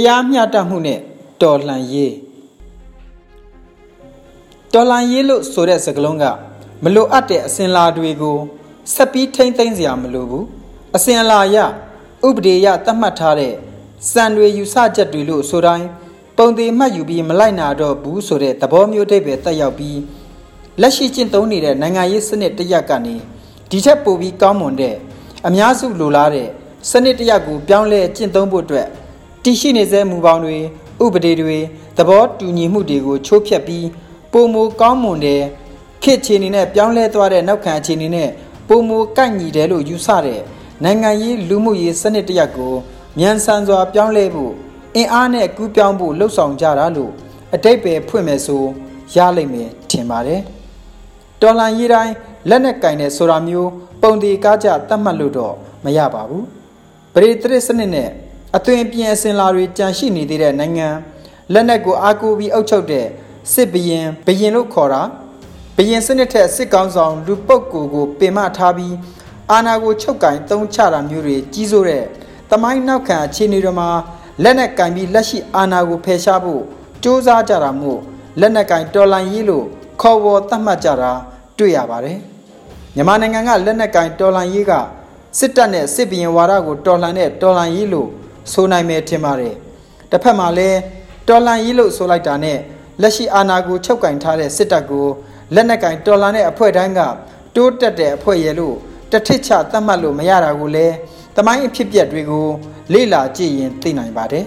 တရားမျှတမှုနဲ့တော်လှန်ရေးတော်လှန်ရေးလို့ဆိုတဲ့စကားလုံးကမလိုအပ်တဲ့အစဉ်လာတွေကိုဆက်ပြီးထိမ့်သိမ့်စရာမလိုဘူးအစဉ်လာရဥပဒေရသတ်မှတ်ထားတဲ့စံတွေယူဆချက်တွေလို့ဆိုတိုင်းပုံသေးမှတ်ယူပြီးမလိုက်နာတော့ဘူးဆိုတဲ့သဘောမျိုးတိတ်ပဲတက်ရောက်ပြီးလက်ရှိကျင့်သုံးနေတဲ့နိုင်ငံရေးစနစ်တစ်ရပ်ကနေဒီထက်ပိုပြီးကောင်းမွန်တဲ့အများစုလိုလားတဲ့စနစ်တစ်ရပ်ကိုပြောင်းလဲကျင့်သုံးဖို့အတွက် တည်ရှိနေစေမူပေါင်းတွေဥပဒေတွေသဘောတူညီမှုတွေကိုချိုးဖျက်ပြီးပုံမူကောင်းမွန်တဲ့ခေတ်ချီနေနဲ့ပြောင်းလဲသွားတဲ့နောက်ခံအခြေအနေနဲ့ပုံမူကိုက်ညီတယ်လို့ယူဆတဲ့နိုင်ငံရေးလူမှုရေးစနစ်တရက်ကိုမြန်ဆန်စွာပြောင်းလဲဖို့အင်အားနဲ့ကူးပြောင်းဖို့လှုံ့ဆော်ကြတာလို့အတိတ်ပဲဖွင့်မယ်ဆိုရလိမ့်မယ်ထင်ပါတယ်တော်လန်ရေးတိုင်းလက်နဲ့ကင်တဲ့ဆိုတာမျိုးပုံဒီကားကြတတ်မှတ်လို့တော့မရပါဘူးပရိသရစ်စနစ်နဲ့ အသွင်ပြင်အစင်လာတွေကြန့်ရှိနေသေးတဲ့နိုင်ငံလက်နက်ကိုအားကိုးပြီးအုပ်ချုပ်တဲ့စစ်ဘရင်ဘရင်လို့ခေါ်တာဘရင်စနစ်ထက်စစ်ကောင်းဆောင်လူပုတ်ကိုကိုပင်မထားပြီးအာဏာကိုချုပ်ကင်သုံးချတာမျိုးတွေကြီးစိုးတဲ့တမိုင်းနောက်ခံအခြေအနေတွေမှာလက်နက်ကင်ပြီးလက်ရှိအာဏာကိုဖယ်ရှားဖို့စ조사ကြတာမို့လက်နက်ကင်တော်လန်ရေးလို့ခေါ်ဝေါ်သတ်မှတ်ကြတာတွေ့ရပါတယ်မြန်မာနိုင်ငံကလက်နက်ကင်တော်လန်ရေးကစစ်တပ်နဲ့စစ်ဘရင်ဝါဒကိုတော်လှန်တဲ့တော်လှန်ရေးလို့ ဆိုနိုင်မယ်ထင်ပါတယ်တစ်ဖက်မှာလည်းတော်လှန်ရေးလို့ဆိုလိုက်တာနဲ့လက်ရှိအာဏာကိုချုပ်ကင်ထားတဲ့စစ်တပ်ကိုလက်နက်ကင်တော်လှန်တဲ့အဖွဲ့တိုင်းကတိုးတက်တဲ့အဖွဲ့ရဲ့လို့တထစ်ချသတ်မှတ်လို့မရတာကိုလည်းတမိုင်းအဖြစ်ပြက်တွေကိုလေ့လာကြည့်ရင်သိနိုင်ပါတယ်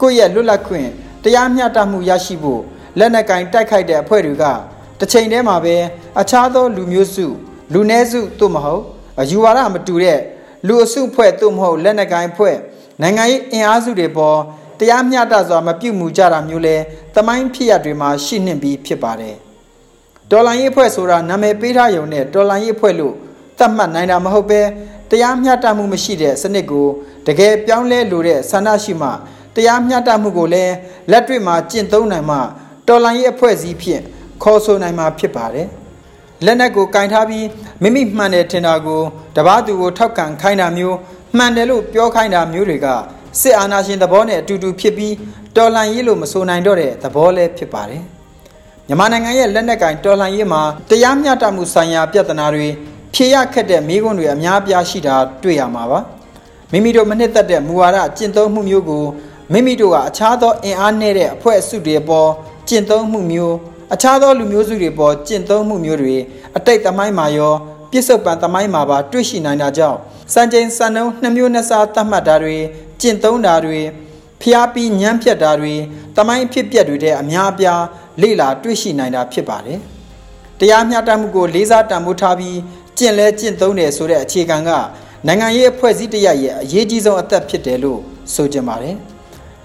ကိုယ့်ရဲ့လွတ်လပ်ခွင့်တရားမျှတမှုရရှိဖို့လက်နက်ကင်တိုက်ခိုက်တဲ့အဖွဲ့တွေကတစ်ချိန်တည်းမှာပဲအခြားသောလူမျိုးစု လူနည်းစုသို့မဟုတ်အယူဝါဒမတူတဲ့လူအစုဖွဲ့သို့မဟုတ်လက်နက်ကိုင်ဖွဲ့ နိုင်ငံရေးအင်အားစုတွေပေါ်တရားမျှတစွာမပြုတ်မှုကြတာမျိုးလဲတမိုင်းဖြစ်ရတွေမှာရှိနှင့်ပြီးဖြစ်ပါတယ်ဒေါ်လာရေးဖွဲ့ဆိုတာနာမည်ပေးထားရုံနဲ့ဒေါ်လာရေးဖွဲ့လို့သတ်မှတ်နိုင်တာမဟုတ်ပဲတရားမျှတမှုမရှိတဲ့စနစ်ကိုတကယ်ပြောင်းလဲလိုတဲ့ဆန္ဒရှိမှတရားမျှတမှုကိုလည်းလက်တွေ့မှာကျင့်သုံးနိုင်မှတော်လိုင်းရေးအဖွဲ့အစည်းဖြင့်ခေါ်ဆိုနိုင်မှာဖြစ်ပါတယ်လက်နက်ကိုကင်ထားပြီးမိမိမှန်တယ်ထင်တာကိုတပားသူကိုထောက်ခံခိုင်းတာမျိုး မှန်တယ်လို့ပြောခိုင်းတာမျိုးတွေကစစ်အာဏာရှင်သဘောနဲ့အတူတူဖြစ်ပြီးတော်လှန်ရေးလို့မဆိုနိုင်တော့တဲ့သဘောလည်းဖြစ်ပါတယ်မြန်မာနိုင်ငံရဲ့လက်နက်ကင်တော်လှန်ရေးမှာတရားမျှတမှုဆိုင်ရာပြဿနာတွေဖြေရခက်တဲ့မိကွန်းတွေအများအပြားရှိတာတွေ့ရမှာပါမိမိတို့မနှစ်သက်တဲ့မူဝါဒကျင့်သုံးမှုမျိုးကိုမိမိတို့ကအခြားသောအင်အားနည်းတဲ့အဖွဲ့အစုတွေပေါ်ကျင့်သုံးမှုမျိုးအခြားသောလူမျိုးစုတွေပေါ်ကျင့်သုံးမှုမျိုးတွေအတိတ်သမိုင်းမှာရောပြစ္ဆုတ်ပံသမိုင်းမှာပါတွေ့ရှိနိုင်တာကြောင့် စံချိန်စံနှုန်းနှမျိုးနှစ်စားသတ်မှတ်တာတွေကျင့်သုံးတာတွေဖျားပြီးညံ့ဖြတ်တာတွေတမိုင်းဖြစ်ပျက်တွေတဲ့အများအပြားလေ့လာတွေ့ရှိနိုင်တာဖြစ်ပါတယ်တရားမျှတမှုကိုလေးစားတန်ဖိုးထားပြီးကျင့်လဲကျင့်သုံးတယ်ဆိုတဲ့အခြေခံကနိုင်ငံရေးအဖွဲ့အစည်းတရရဲ့အရေးကြီးဆုံးအသက်ဖြစ်တယ်လို့ဆိုကြပါတယ်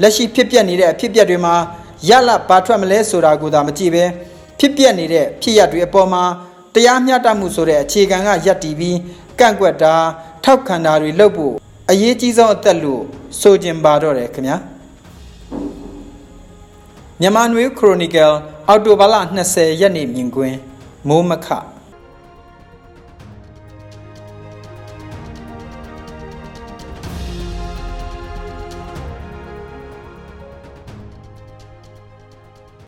လက်ရှိဖြစ်ပျက်နေတဲ့အဖြစ်ပျက်တွေမှာရလဘာထွက်မလဲဆိုတာကိုသာမကြည့်ပဲဖြစ်ပျက်နေတဲ့ဖြစ်ရပ်တွေအပေါ်မှာတရားမျှတမှုဆိုတဲ့အခြေခံကရပ်တည်ပြီး ကန့်ကွက်တာထောက်ခံတာတွေလုပ်ဖို့အရေးကြီးဆုံးအသက်လို့ဆိုကျင်ပါတော့တယ်ခင်ဗျာမြန်မာနွေခရိုနီကယ်အော်တိုဘာလ20ရက်နေ့မြင်ကွင်းမိုးမခ